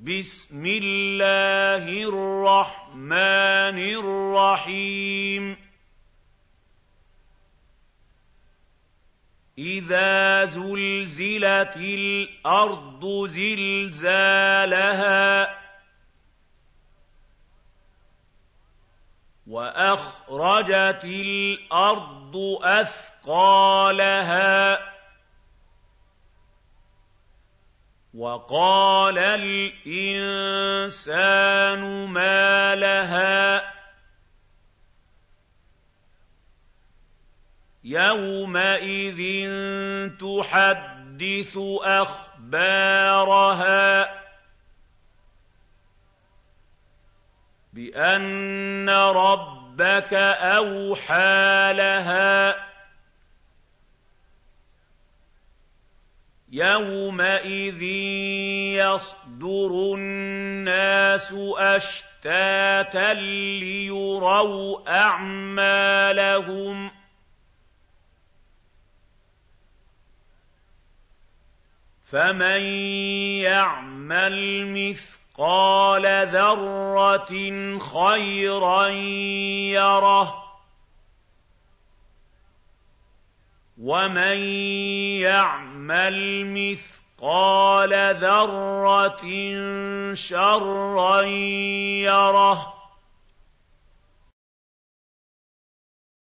بسم الله الرحمن الرحيم. إذا زلزلت الأرض زلزالها وأخرجت الأرض أثقالها وَقَالَ الْإِنسَانُ مَا لَهَا يَوْمَئِذٍ تُحَدِّثُ أَخْبَارَهَا بِأَنَّ رَبَّكَ أَوْحَىٰ لَهَا يَوْمَئِذٍ يَصْدُرُ النَّاسُ أَشْتَاتًا لِّيُرَوْا أَعْمَالَهُمْ فَمَن يَعْمَلْ مِثْقَالَ ذَرَّةٍ خَيْرًا يَرَهُ وَمَن يَعْمَلْ مِثْقَالَ ذَرَّةٍ شَرًّا يَرَهُ